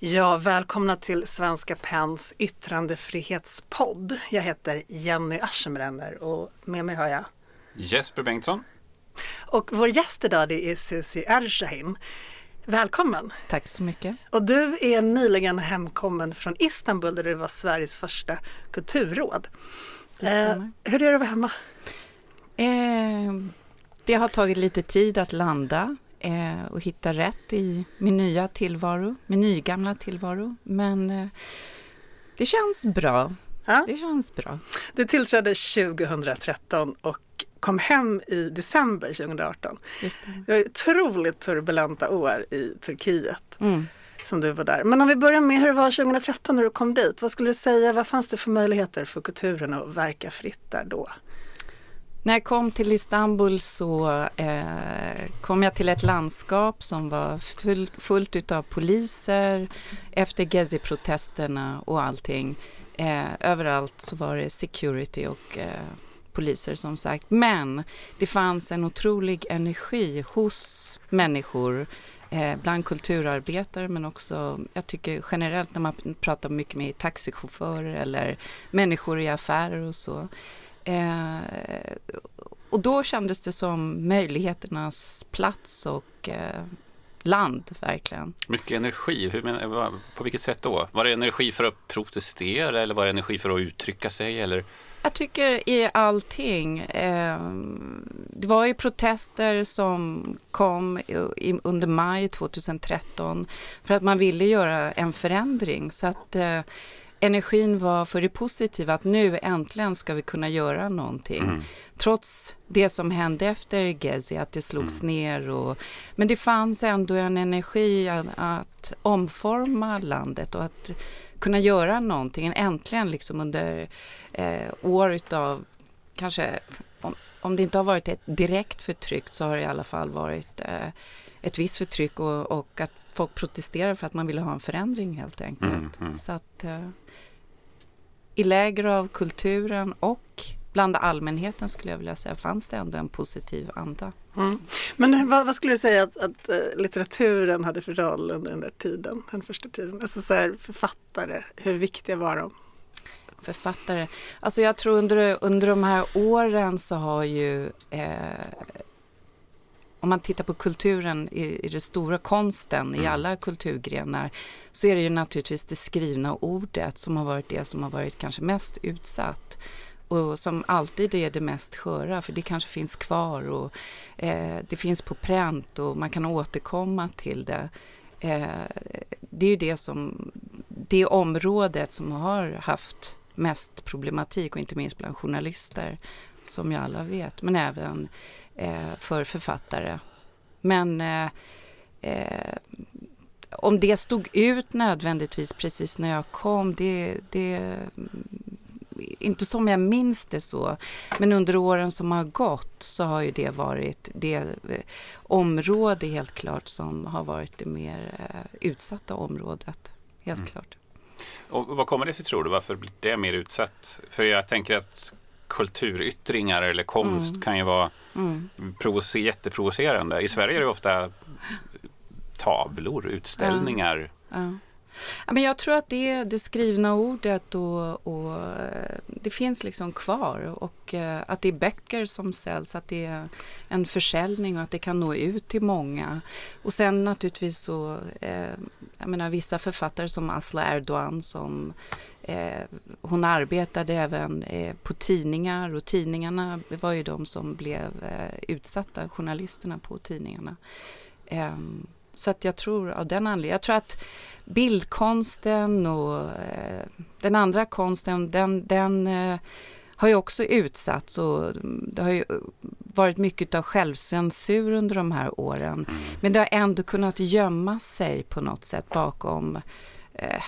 Ja, välkomna till Svenska Pens yttrandefrihetspodd. Jag heter Jenny Aschenbrenner och med mig har jag Jesper Bengtsson. Och vår gäst idag det är Susi Ersahin. Välkommen! Tack så mycket. Och du är nyligen hemkommen från Istanbul där du var Sveriges första kulturråd. Det stämmer. Eh, hur är det att vara hemma? Eh, det har tagit lite tid att landa eh, och hitta rätt i min nya tillvaro, min nygamla tillvaro. Men eh, det känns bra. Ja. Det känns bra. Du tillträdde 2013 och kom hem i december 2018. Just det. Det var otroligt turbulenta år i Turkiet Mm. som du var där. Men om vi börjar med hur det var 2013 när du kom dit. Vad skulle du säga, vad fanns det för möjligheter för kulturen att verka fritt där då? När jag kom till Istanbul så eh, kom jag till ett landskap som var full, fullt utav poliser efter Gezi-protesterna och allting. Eh, överallt så var det security och eh, poliser som sagt. Men det fanns en otrolig energi hos människor eh, bland kulturarbetare men också, jag tycker generellt när man pratar mycket med taxichaufförer eller människor i affärer och så. Eh, och då kändes det som möjligheternas plats och eh, land verkligen. Mycket energi. Hur men, vad- på vilket sätt då? Var det energi för att protestera eller var det energi för att uttrycka sig? Eller? Jag tycker i allting. Eh, det var ju protester som kom i, under maj 2013 för att man ville göra en förändring. Så att eh, energin var för det positiva att nu äntligen ska vi kunna göra någonting. Mm. Trots det som hände efter Gezi, att det slogs ner. Och, men det fanns ändå en energi att, att omforma landet och att kunna göra någonting. Äntligen liksom under eh, år utav kanske, om, om det inte har varit ett direkt förtryck så har det i alla fall varit eh, ett visst förtryck och, och att folk protesterar för att man ville ha en förändring helt enkelt. Mm, mm. Så att eh, i läger av kulturen och bland allmänheten skulle jag vilja säga fanns det ändå en positiv anda. Mm. Men vad, vad skulle du säga att, att eh, litteraturen hade för roll under den där tiden, den första tiden? Alltså så här, författare, hur viktiga var de? Författare. Alltså jag tror under, under de här åren så har ju eh, om man tittar på kulturen i, i den stora konsten i Mm. alla kulturgrenar så är det ju naturligtvis det skrivna ordet som har varit det som har varit kanske mest utsatt och som alltid är det mest sköra för det kanske finns kvar och eh, det finns på pränt och man kan återkomma till det. Eh, det är ju det som, det området som har haft mest problematik och inte minst bland journalister som ju alla vet, men även för författare. Men eh, eh, om det stod ut nödvändigtvis precis när jag kom, det, det inte som jag minns det så, men under åren som har gått så har ju det varit det eh, område helt klart som har varit det mer eh, utsatta området. Helt Mm. klart. Och vad kommer det sig tror du? Varför blir det mer utsatt? För jag tänker att kulturyttringar eller konst Mm. kan ju vara Mm. provocer- jätteprovocerande. I Sverige är det ofta tavlor, utställningar. Ja. Ja, men jag tror att det det skrivna ordet och, och eh, det finns liksom kvar och eh, att det är böcker som säljs, att det är en försäljning och att det kan nå ut till många. Och sen naturligtvis så, eh, jag menar vissa författare som Asla Erdogan som eh, hon arbetade även eh, på tidningar och tidningarna var ju de som blev eh, utsatta, journalisterna på tidningarna. Ehm, så att jag tror av den anledningen, jag tror att bildkonsten och eh, den andra konsten, den, den eh, har ju också utsatts och det har ju varit mycket av självcensur under de här åren. Mm. Men det har ändå kunnat gömma sig på något sätt bakom eh,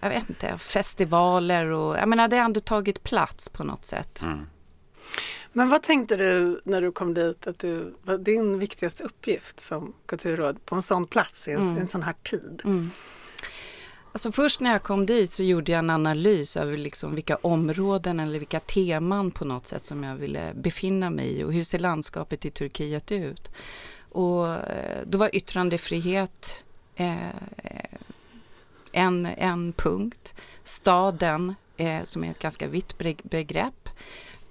jag vet inte, festivaler och jag menar det har ändå tagit plats på något sätt. Mm. Men vad tänkte du när du kom dit att du, var din viktigaste uppgift som kulturråd på en sån plats i en, Mm. en sån här tid? Mm. Alltså först när jag kom dit så gjorde jag en analys över liksom vilka områden eller vilka teman på något sätt som jag ville befinna mig i och hur ser landskapet i Turkiet ut. Och eh, då var yttrandefrihet eh, en, en punkt. Staden, eh, som är ett ganska vitt begrepp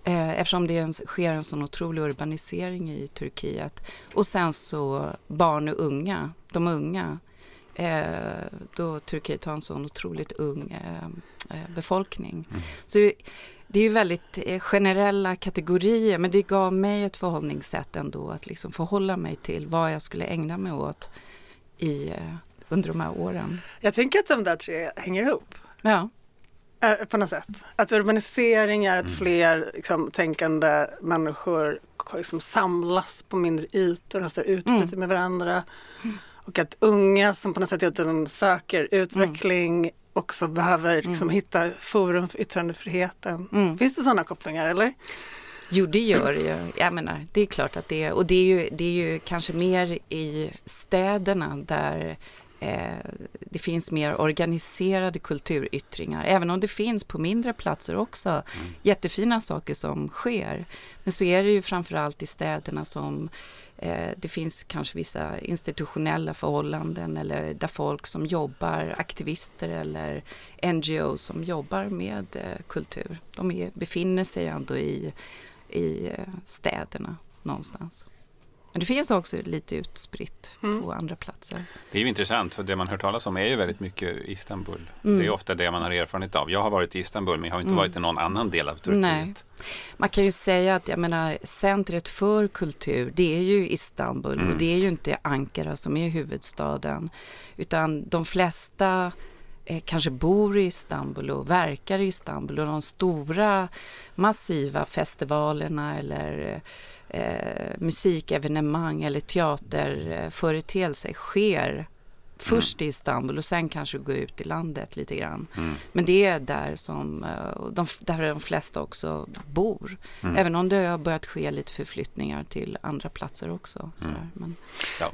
eh, eftersom det sker en sån otrolig urbanisering i Turkiet. Och sen så barn och unga, de unga, eh, då Turkiet har en sån otroligt ung eh, eh befolkning. Mm. Så det, det är väldigt eh, generella kategorier men det gav mig ett förhållningssätt ändå att liksom förhålla mig till vad jag skulle ägna mig åt i under de här åren. Jag tänker att de där tre hänger ihop. Ja. Äh, på något sätt. Att urbanisering är att mm. fler liksom, tänkande människor liksom, samlas på mindre ytor och har större utbyte mm. med varandra. Och att unga som på något sätt hela söker utveckling mm. också behöver liksom, mm. hitta forum för yttrandefriheten. Mm. Finns det sådana kopplingar eller? Jo, det gör det ju. Jag menar, det är klart att det är. Och det är ju, det är ju kanske mer i städerna där Eh, det finns mer organiserade kulturyttringar, även om det finns på mindre platser också mm. jättefina saker som sker. Men så är det ju framförallt i städerna som eh, det finns kanske vissa institutionella förhållanden eller där folk som jobbar, aktivister eller NGO som jobbar med eh, kultur. De är, befinner sig ändå i, i städerna någonstans. Men det finns också lite utspritt mm. på andra platser. Det är ju intressant, för det man hör talas om är ju väldigt mycket Istanbul. Mm. Det är ofta det man har erfarenhet av. Jag har varit i Istanbul, men jag har inte mm. varit i någon annan del av Turkiet. Nej. Man kan ju säga att jag menar, centret för kultur, det är ju Istanbul och mm. det är ju inte Ankara som är huvudstaden. Utan de flesta kanske bor i Istanbul och verkar i Istanbul och de stora massiva festivalerna eller eh, musikevenemang eller teaterföreteelser sker först i Istanbul och sen kanske gå ut i landet lite grann. Mm. Men det är där som eh, de, där de flesta också bor. Mm. Även om det har börjat ske lite förflyttningar till andra platser också. Sådär. Mm. Men... Ja.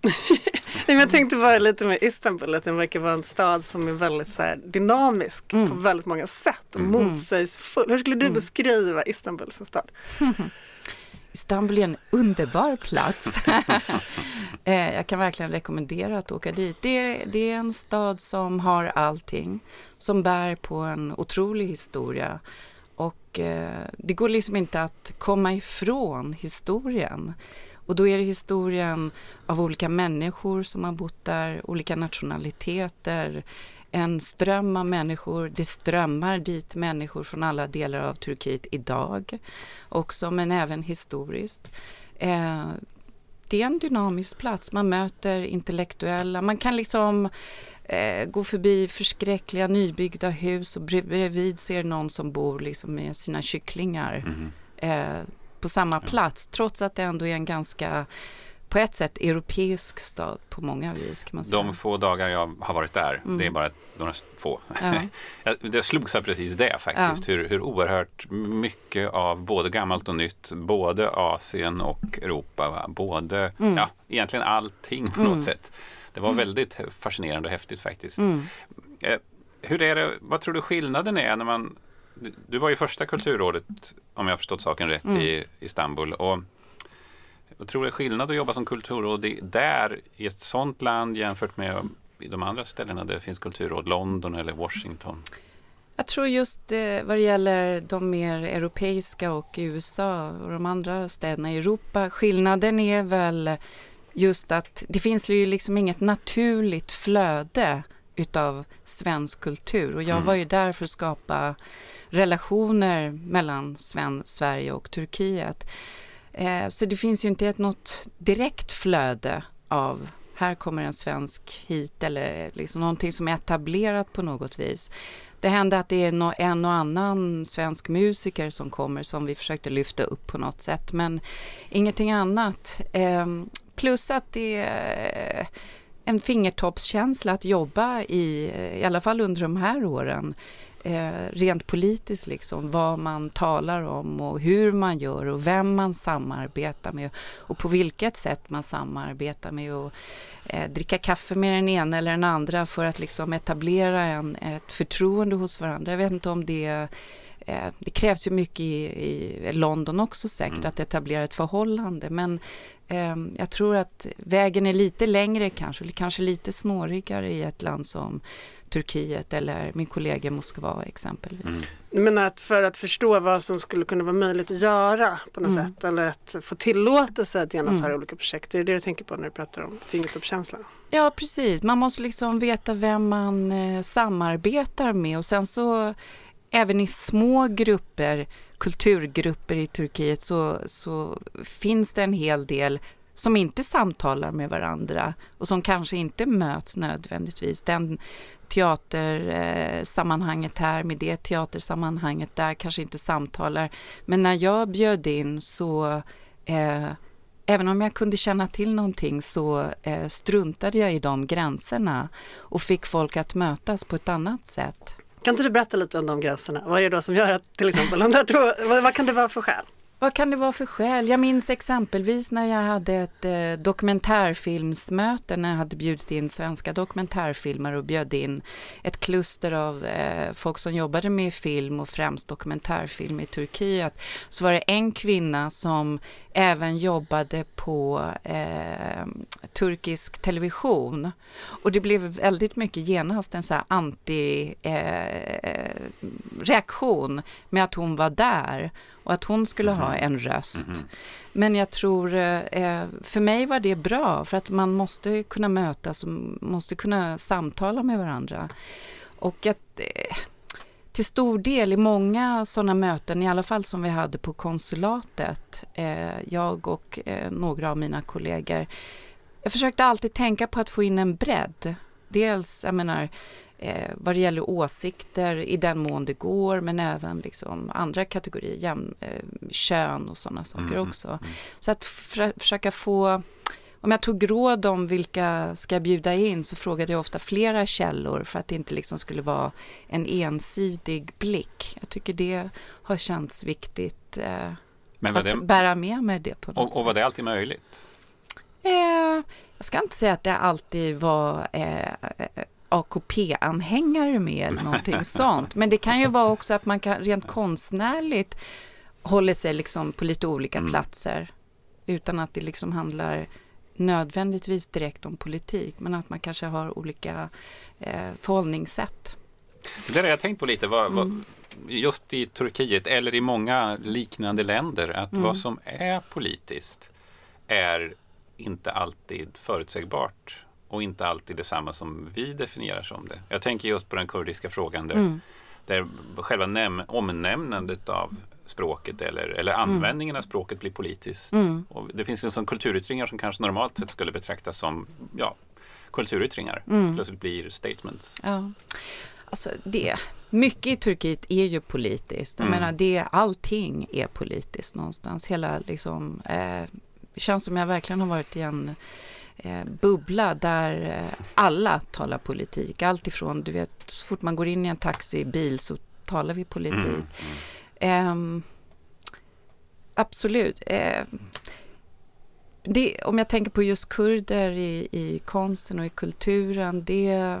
Nej, jag tänkte bara lite med Istanbul, att den verkar vara en stad som är väldigt så dynamisk mm. på väldigt många sätt och mm. motsägelsefull. Hur skulle du mm. beskriva Istanbul som stad? Istanbul är en underbar plats. Eh, jag kan verkligen rekommendera att åka dit. Det är, det är en stad som har allting, som bär på en otrolig historia. Och eh, det går liksom inte att komma ifrån historien. Och då är det historien av olika människor som har bott där, olika nationaliteter, en ström av människor. Det strömmar dit människor från alla delar av Turkiet idag också, men även historiskt. Eh, det är en dynamisk plats. Man möter intellektuella. Man kan liksom eh, gå förbi förskräckliga nybyggda hus och bredvid så är det någon som bor liksom med sina kycklingar mm. eh, på samma plats, trots att det ändå är en ganska på ett sätt europeisk stad på många vis. kan man säga. De få dagar jag har varit där, mm. det är bara några få. Ja. det slogs av precis det faktiskt, ja. hur, hur oerhört mycket av både gammalt och nytt, både Asien och Europa, både, mm. ja, egentligen allting på något mm. sätt. Det var mm. väldigt fascinerande och häftigt faktiskt. Mm. Eh, hur är det, vad tror du skillnaden är när man du var ju första kulturrådet, om jag har förstått saken rätt, mm. i Istanbul. Och jag tror det är skillnad att jobba som kulturråd där, i ett sånt land jämfört med i de andra ställena där det finns kulturråd, London eller Washington? Jag tror just eh, vad det gäller de mer europeiska och USA och de andra städerna i Europa, skillnaden är väl just att det finns ju liksom inget naturligt flöde utav svensk kultur och jag mm. var ju där för att skapa relationer mellan Sven Sverige och Turkiet. Eh, så det finns ju inte ett, något direkt flöde av här kommer en svensk hit eller liksom någonting som är etablerat på något vis. Det händer att det är en och annan svensk musiker som kommer som vi försökte lyfta upp på något sätt men ingenting annat. Ehm, plus att det är en fingertoppskänsla att jobba i, i alla fall under de här åren, eh, rent politiskt liksom, vad man talar om och hur man gör och vem man samarbetar med och på vilket sätt man samarbetar med och eh, dricka kaffe med den ena eller den andra för att liksom etablera en, ett förtroende hos varandra. Jag vet inte om det eh, det krävs ju mycket i, i London också säkert mm. att etablera ett förhållande men jag tror att vägen är lite längre kanske, kanske lite snårigare i ett land som Turkiet eller min kollega Moskva exempelvis. Mm. Menar att för att förstå vad som skulle kunna vara möjligt att göra på något mm. sätt eller att få tillåtelse att genomföra mm. olika projekt. Det är det du tänker på när du pratar om fingertoppskänslan? Ja precis, man måste liksom veta vem man eh, samarbetar med och sen så även i små grupper, kulturgrupper i Turkiet så, så finns det en hel del som inte samtalar med varandra och som kanske inte möts nödvändigtvis. Den teatersammanhanget här med det teatersammanhanget där kanske inte samtalar. Men när jag bjöd in så eh, Även om jag kunde känna till någonting så eh, struntade jag i de gränserna och fick folk att mötas på ett annat sätt. Kan inte du berätta lite om de gränserna? Vad är det då som gör att till exempel de där två, vad, vad kan det vara för skäl? Vad kan det vara för skäl? Jag minns exempelvis när jag hade ett eh, dokumentärfilmsmöte när jag hade bjudit in svenska dokumentärfilmer och bjöd in ett kluster av eh, folk som jobbade med film och främst dokumentärfilm i Turkiet. Så var det en kvinna som även jobbade på eh, turkisk television. Och det blev väldigt mycket genast en så här anti-reaktion eh, med att hon var där och att hon skulle ha mhm. en röst. Mm. Men jag tror, eh, för mig var det bra för att man måste kunna mötas och måste kunna samtala med varandra. Och att eh, till stor del i många sådana möten, i alla fall som vi hade på konsulatet, eh, jag och några av mina kollegor, jag försökte alltid tänka på att få in en bredd. Dels, jag menar, eh, vad det gäller åsikter i den mån det går, men även liksom andra kategorier, jäm, eh, kön och sådana saker mm. också. Mm. Så att för, försöka få om jag tog råd om vilka ska jag bjuda in så frågade jag ofta flera källor för att det inte liksom skulle vara en ensidig blick. Jag tycker det har känts viktigt eh, att det, bära med mig det på något och, sätt. Och var det alltid möjligt? Eh, jag ska inte säga att det alltid var eh, AKP-anhängare med eller någonting sånt. Men det kan ju vara också att man kan rent konstnärligt håller sig liksom på lite olika mm. platser utan att det liksom handlar nödvändigtvis direkt om politik men att man kanske har olika eh, förhållningssätt. Det har jag tänkt på lite, vad, mm. just i Turkiet eller i många liknande länder, att mm. vad som är politiskt är inte alltid förutsägbart och inte alltid detsamma som vi definierar som det. Jag tänker just på den kurdiska frågan där, mm. där själva näm- omnämnandet av språket eller, eller mm. användningen mm. av språket blir politiskt. Mm. Och det finns en sån kulturyttringar som kanske normalt sett skulle betraktas som ja, kulturyttringar. Mm. Plötsligt blir statements. Ja. Alltså det, mycket i Turkiet är ju politiskt. Jag mm. menar, det, allting är politiskt någonstans. Hela liksom, eh, det känns som jag verkligen har varit i en eh, bubbla där eh, alla talar politik. Allt ifrån, du vet, så fort man går in i en taxibil så talar vi politik. Mm. Eh, absolut. Eh, det, om jag tänker på just kurder i, i konsten och i kulturen, det,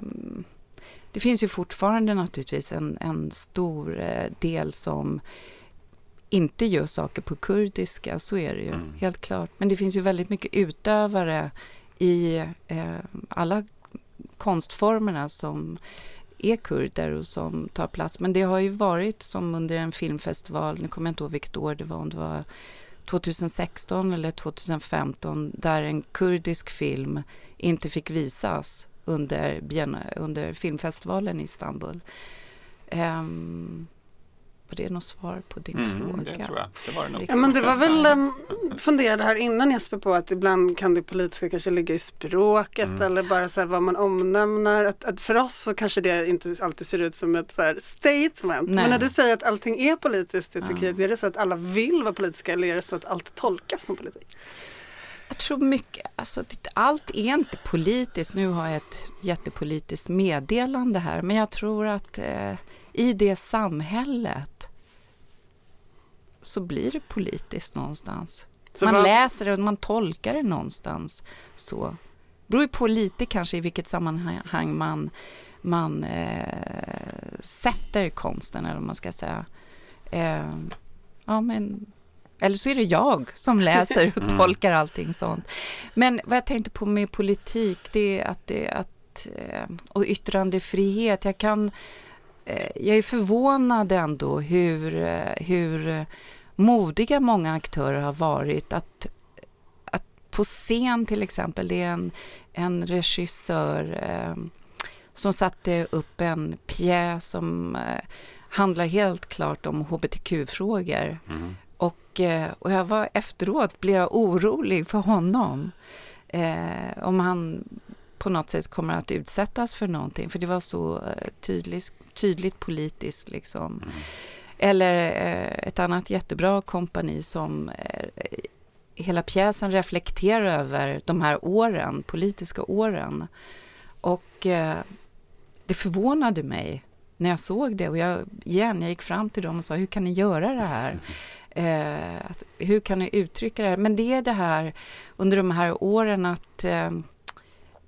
det finns ju fortfarande naturligtvis en, en stor eh, del som inte gör saker på kurdiska, så är det ju, mm. helt klart. Men det finns ju väldigt mycket utövare i eh, alla konstformerna som är kurder och som tar plats. Men det har ju varit som under en filmfestival, nu kommer jag inte ihåg vilket år det var, om det var 2016 eller 2015, där en kurdisk film inte fick visas under, under filmfestivalen i Istanbul. Um, var det något svar på din mm, fråga? Det tror jag. Det var det nog. Ja, men det var väl, um, funderade här innan Jesper på att ibland kan det politiska kanske ligga i språket mm. eller bara så här vad man omnämner. Att, att, för oss så kanske det inte alltid ser ut som ett så här statement. Nej. Men när du säger att allting är politiskt i Turkiet, ja. är det så att alla vill vara politiska eller är det så att allt tolkas som politik? Jag tror mycket, alltså allt är inte politiskt. Nu har jag ett jättepolitiskt meddelande här, men jag tror att eh, i det samhället så blir det politiskt någonstans. Så man läser det och man tolkar det någonstans så. Beror ju på lite kanske i vilket sammanhang man, man eh, sätter konsten eller vad man ska säga. Eh, ja, men Eller så är det jag som läser och mm. tolkar allting sånt. Men vad jag tänkte på med politik, det är att, det, att eh, och yttrandefrihet, jag kan jag är förvånad ändå hur, eh, hur modiga många aktörer har varit att, att på scen till exempel, det är en, en regissör eh, som satte upp en pjäs som eh, handlar helt klart om hbtq-frågor. Mm. Och, eh, och jag var efteråt blev jag orolig för honom. Eh, om han på något sätt kommer att utsättas för någonting, för det var så eh, tydligt, tydligt politiskt liksom. Mm. Eller eh, ett annat jättebra kompani som eh, hela pjäsen reflekterar över de här åren, politiska åren. Och eh, det förvånade mig när jag såg det och jag, igen, jag gick fram till dem och sa, hur kan ni göra det här? Eh, att, hur kan ni uttrycka det här? Men det är det här under de här åren att eh,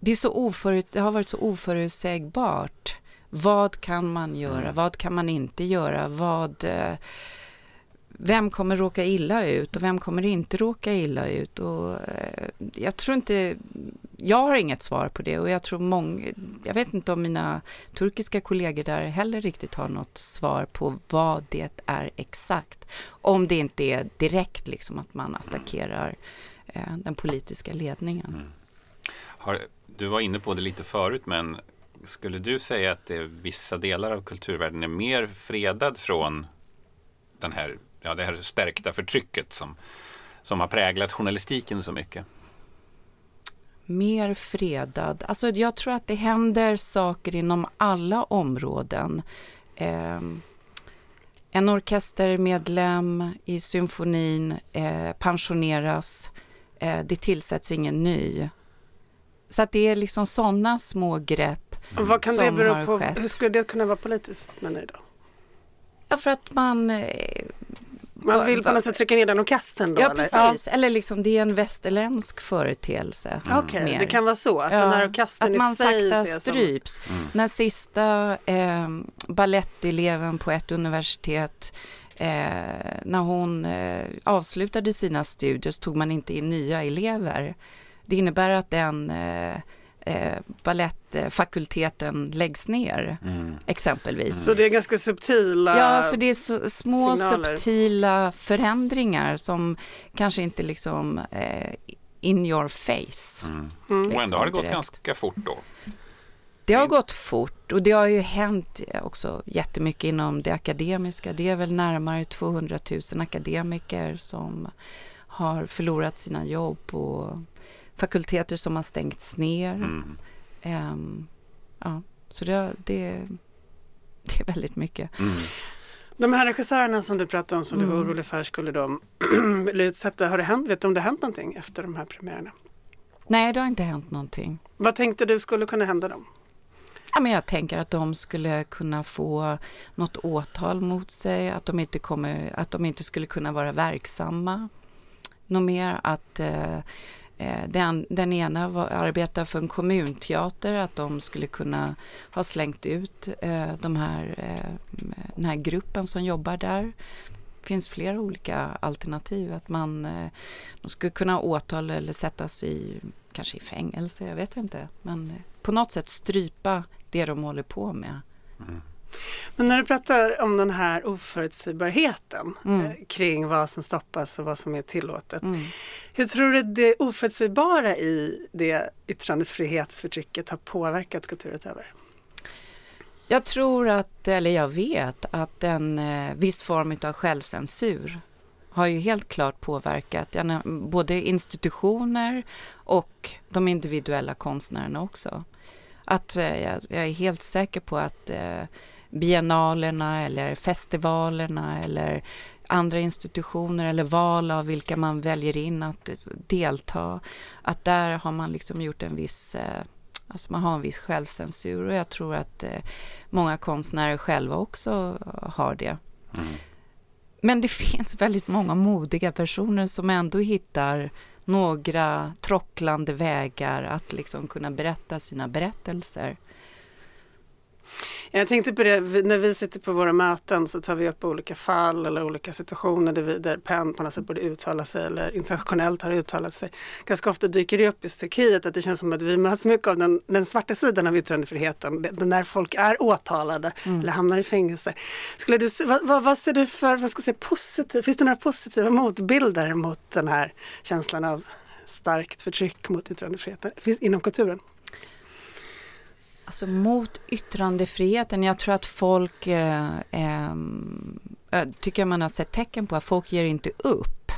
det, är så oförut, det har varit så oförutsägbart. Vad kan man göra? Mm. Vad kan man inte göra? Vad... Eh, vem kommer råka illa ut och vem kommer inte råka illa ut? Och, eh, jag tror inte, jag har inget svar på det och jag tror många, jag vet inte om mina turkiska kollegor där heller riktigt har något svar på vad det är exakt. Om det inte är direkt liksom att man attackerar eh, den politiska ledningen. Mm. Har, du var inne på det lite förut men skulle du säga att det, vissa delar av kulturvärlden är mer fredad från den här ja, det här stärkta förtrycket som, som har präglat journalistiken så mycket? Mer fredad. Alltså jag tror att det händer saker inom alla områden. Eh, en orkestermedlem i symfonin eh, pensioneras. Eh, det tillsätts ingen ny. Så att det är liksom sådana små grepp mm. Vad kan det bero på? Skett. Hur skulle det kunna vara politiskt menar du då? Ja, för att man eh, man vill på något sätt trycka ner den orkestern då? Ja, eller? precis. Ja. Eller liksom det är en västerländsk företeelse. Mm. Okej, okay. det kan vara så att ja. den här orkestern Att man sakta stryps. Mm. När sista eh, balletteleven på ett universitet eh, när hon eh, avslutade sina studier så tog man inte in nya elever. Det innebär att den eh, eh, ballettfakulteten läggs ner, mm. exempelvis. Mm. Så det är ganska subtila Ja, så det är så, små signaler. subtila förändringar som kanske inte liksom eh, in your face. Mm. Mm. Och ändå har det gått direkt. ganska fort då. Det har gått fort och det har ju hänt också jättemycket inom det akademiska. Det är väl närmare 200 000 akademiker som har förlorat sina jobb och fakulteter som har stängts ner. Mm. Um, ja, så det, det, det, är väldigt mycket. Mm. De här regissörerna som du pratade om som mm. du var mm. orolig för skulle de bli utsatta. Har det hänt, vet du om det har hänt någonting efter de här premiärerna? Nej, det har inte hänt någonting. Vad tänkte du skulle kunna hända dem? Ja, men jag tänker att de skulle kunna få något åtal mot sig, att de inte, kommer, att de inte skulle kunna vara verksamma. Något mer att eh, Eh, Eh, den, den ena var, arbetar för en kommunteater, att de skulle kunna ha slängt ut eh, de här, eh, den här gruppen som jobbar där. Det finns flera olika alternativ. Att man eh, de skulle kunna åtala eller sättas i, kanske i fängelse, jag vet inte. Men eh, på något sätt strypa det de håller på med. Mm. Men när du pratar om den här oförutsägbarheten mm. eh, kring vad som stoppas och vad som är tillåtet. Mm. Hur tror du det oförutsägbara i det yttrandefrihetsförtrycket har påverkat kulturutövare? Jag tror att, eller jag vet, att en eh, viss form av självcensur har ju helt klart påverkat både institutioner och de individuella konstnärerna också. Att eh, jag, jag, är helt säker på att biennalerna eller festivalerna eller andra institutioner eller val av vilka man väljer in att delta. Att där har man liksom gjort en viss, eh, alltså man har en viss självcensur och jag tror att eh, många konstnärer själva också har det. Mm. Men det finns väldigt många modiga personer som ändå hittar några trocklande vägar att liksom kunna berätta sina berättelser. Jag tänkte på det, när vi sitter på våra möten så tar vi upp olika fall eller olika situationer där, vi, där PEN på något sätt borde uttala sig eller internationellt har uttalat sig. Ganska ofta dyker det upp i Turkiet att det känns som att vi möts mycket av den, den svarta sidan av yttrandefriheten, den när folk är åtalade mm. eller hamnar i fängelse. Skulle du, vad, vad, vad ser du för, vad ska jag säga, positiv, finns det några positiva motbilder mot den här känslan av starkt förtryck mot yttrandefriheten inom kulturen? Alltså mot yttrandefriheten, jag tror att folk, eh, eh, tycker man har sett tecken på att folk ger inte upp.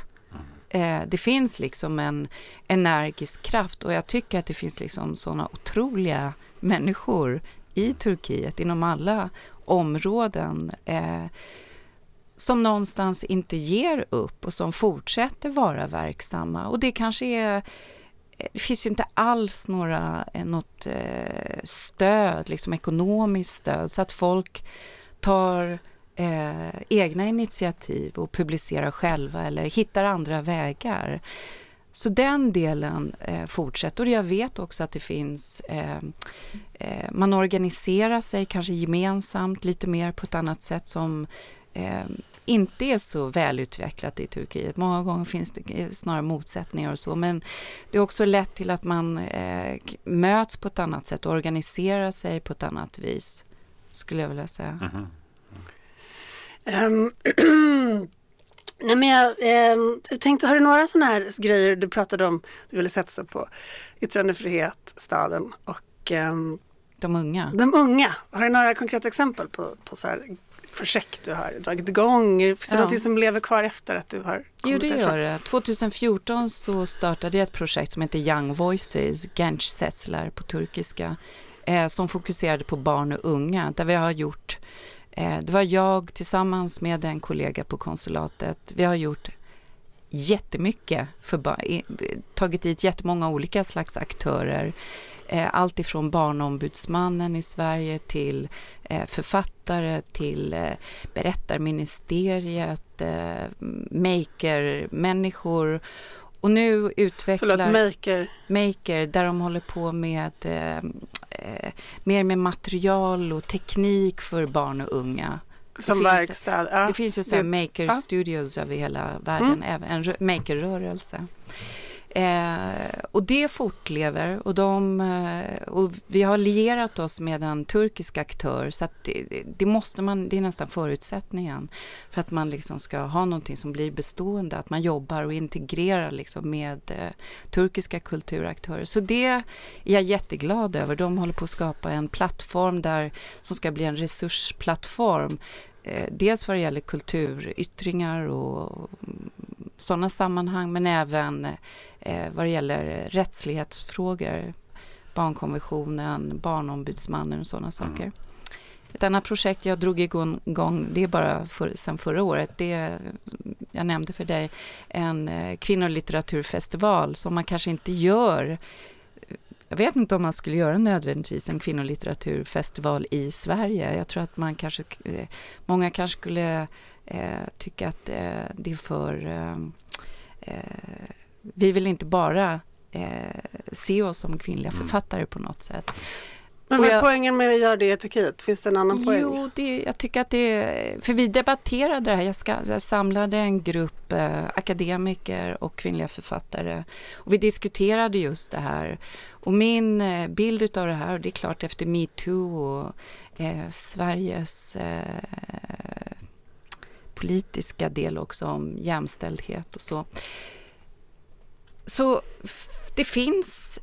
Eh, det finns liksom en energisk kraft och jag tycker att det finns liksom sådana otroliga människor i Turkiet inom alla områden eh, som någonstans inte ger upp och som fortsätter vara verksamma. Och det kanske är Eh, det finns ju inte alls några, eh, något eh, stöd, liksom ekonomiskt stöd, så att folk tar eh, egna initiativ och publicerar själva eller hittar andra vägar. Så den delen eh, fortsätter. Jag vet också att det finns... Eh, eh, man organiserar sig kanske gemensamt lite mer på ett annat sätt som inte är så välutvecklat i Turkiet. Många gånger finns det snarare motsättningar och så, men det är också lett till att man eh, möts på ett annat sätt och organiserar sig på ett annat vis, skulle jag vilja säga. Mm -hmm. um, nej men jag, um, tänkte, har du några sådana här grejer du pratade om, du ville satsa på yttrandefrihet, staden och um, de unga. De unga. Har du några konkreta exempel på, på så här projekt du har dragit igång? Finns det ja. något som lever kvar efter att du har Jo, det gör det. 2014 så startade jag ett projekt som heter Young Voices, Genç Sesler på turkiska, eh, som fokuserade på barn och unga, där vi har gjort eh, det var jag tillsammans med en kollega på konsulatet. Vi har gjort jättemycket, för, tagit dit jättemånga olika slags aktörer. Eh, allt ifrån Barnombudsmannen i Sverige till eh, författare till eh, Berättarministeriet, maker-människor. Och nu utvecklar... Förlåt, maker? Maker, där de håller på med eh, mer med material och teknik för barn och unga. Som verkstad? Ja. Det finns ju så maker ja. studios över hela världen, mm. även en maker-rörelse. Eh, och det fortlever och, de, eh, och vi har lierat oss med en turkisk aktör så att det, det, måste man, det är nästan förutsättningen för att man liksom ska ha någonting som blir bestående, att man jobbar och integrerar liksom med eh, turkiska kulturaktörer. Så det är jag jätteglad över. De håller på att skapa en plattform där, som ska bli en resursplattform eh, dels vad det gäller kulturyttringar och sådana sammanhang men även eh, vad det gäller rättslighetsfrågor, barnkonventionen, barnombudsmannen och sådana mm. saker. Mm. Ett annat projekt jag drog igång, det är bara för, sedan förra året, det jag nämnde för dig, en eh, kvinnolitteraturfestival som man kanske inte gör jag vet inte om man skulle göra nödvändigtvis en kvinnolitteraturfestival i Sverige. Jag tror att man kanske, eh, många kanske skulle eh, tycka att eh, det är för... Eh, eh, vi vill inte bara eh, se oss som kvinnliga mm. författare på något sätt. Men vad är poängen med att göra det i Turkiet? Finns det en annan poäng? Jo, det, jag tycker att det... För vi debatterade det här. Jag, ska, jag samlade en grupp eh, akademiker och kvinnliga författare. Och vi diskuterade just det här. Och min eh, bild av det här, och det är klart efter metoo och eh, Sveriges eh, politiska del också om jämställdhet och så. Så det finns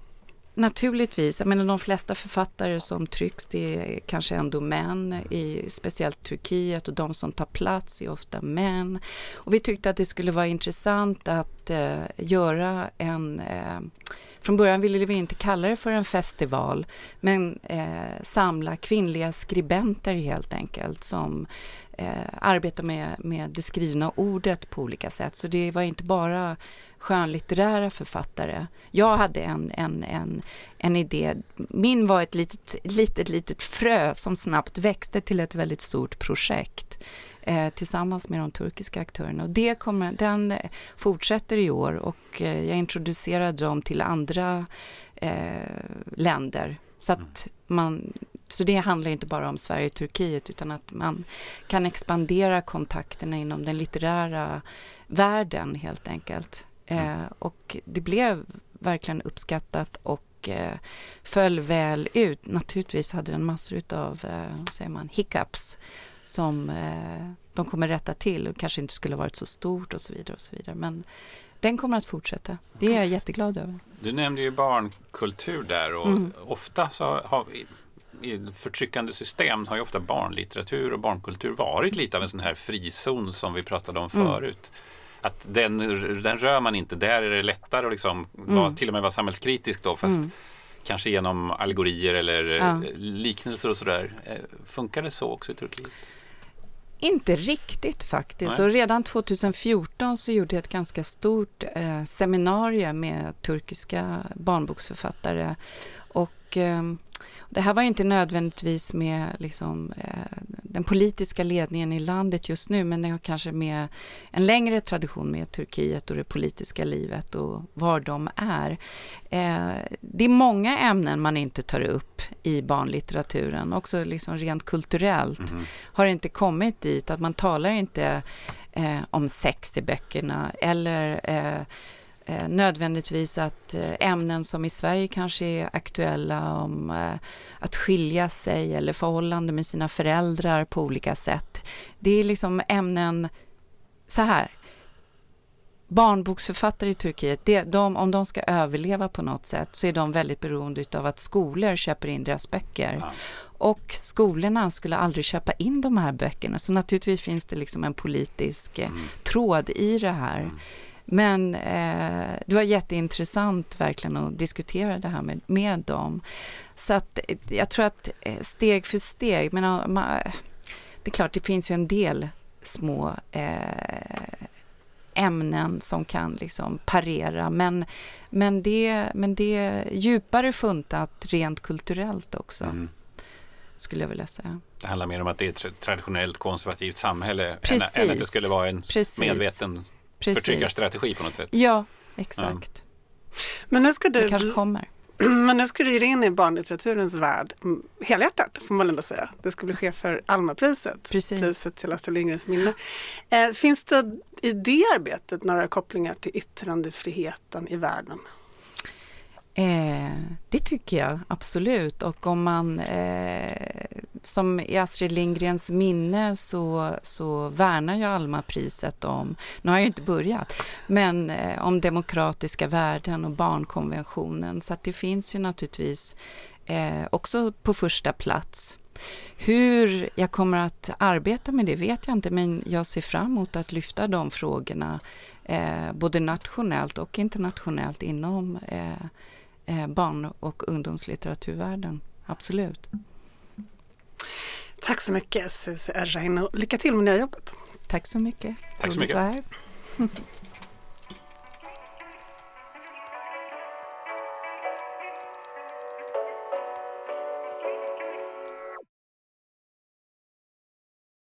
Naturligtvis. Jag menar, de flesta författare som trycks det är kanske ändå män, i speciellt Turkiet och de som tar plats är ofta män. Och vi tyckte att det skulle vara intressant att eh, göra en eh, från början ville vi inte kalla det för en festival men eh, samla kvinnliga skribenter helt enkelt som eh, arbetar med, med det skrivna ordet på olika sätt. Så det var inte bara skönlitterära författare. Jag hade en, en, en, en idé. Min var ett litet, litet, litet frö som snabbt växte till ett väldigt stort projekt eh, tillsammans med de turkiska aktörerna. Och det kommer, den eh, fortsätter i år och eh, jag introducerade dem till andra eh, länder så att man så det handlar inte bara om Sverige och Turkiet utan att man kan expandera kontakterna inom den litterära världen helt enkelt. Mm. Eh, och det blev verkligen uppskattat och eh, föll väl ut. Naturligtvis hade den massor av, eh, säger man, hiccups som eh, de kommer rätta till och kanske inte skulle varit så stort och så vidare och så vidare. Men den kommer att fortsätta. Det är jag jätteglad över. Du nämnde ju barnkultur där och mm. ofta så har vi i förtryckande system har ju ofta barnlitteratur och barnkultur varit lite av en sån här frizon som vi pratade om mm. förut. Att den, den rör man inte, där är det lättare att liksom mm. vara, till och med vara samhällskritisk då fast mm. kanske genom allegorier eller ja. liknelser och sådär. Eh, funkar det så också i Turkiet? Inte riktigt faktiskt. Och redan 2014 så gjorde jag ett ganska stort eh, seminarium med turkiska barnboksförfattare. Och eh, det här var inte nödvändigtvis med liksom, eh, den politiska ledningen i landet just nu men det har kanske med en längre tradition med Turkiet och det politiska livet och var de är. Eh, det är många ämnen man inte tar upp i barnlitteraturen, också liksom rent kulturellt mm. har inte kommit dit att man talar inte eh, om sex i böckerna eller nödvändigtvis att eh, ämnen som i Sverige kanske är aktuella om eh, att skilja sig eller förhållande med sina föräldrar på olika sätt. Det är liksom ämnen så här. Barnboksförfattare i Turkiet, det, de, om de ska överleva på något sätt så är de väldigt beroende av att skolor köper in deras böcker. Ja. Och skolorna skulle aldrig köpa in de här böckerna, så naturligtvis finns det liksom en politisk eh, mm. tråd i det här. Mm. Men eh, det var jätteintressant verkligen att diskutera det här med, med dem. Så att jag tror att eh, steg för steg, men man, det är klart det finns ju en del små eh, ämnen som kan liksom parera, men, men, det, men det är djupare funtat rent kulturellt också. Mm. Skulle jag vilja säga. Det handlar mer om att det är ett traditionellt konservativt samhälle än, än, att det skulle vara en Precis. medveten Precis. förtryckarstrategi på något sätt. Ja, exakt. Ja. Men nu ska du... Det kanske kommer. Men nu ska du ge in i barnlitteraturens värld mm, helhjärtat får man ändå säga. Det ska bli chef för Almapriset, Precis. priset till Astrid Lindgrens minne. Eh, finns det i det arbetet några kopplingar till yttrandefriheten i världen? Eh, det tycker jag absolut. Och om man, eh, som i Astrid Lindgrens minne så, så värnar ju Alma-priset om, nu har jag inte börjat, men eh, om demokratiska värden och barnkonventionen. Så att det finns ju naturligtvis eh, också på första plats. Hur jag kommer att arbeta med det vet jag inte, men jag ser fram emot att lyfta de frågorna eh, både nationellt och internationellt inom eh, eh barn och ungdomslitteraturvärlden. Absolut. Tack så mycket Susie Errain och lycka till med nya jobbet. Tack så mycket. Tack så mycket.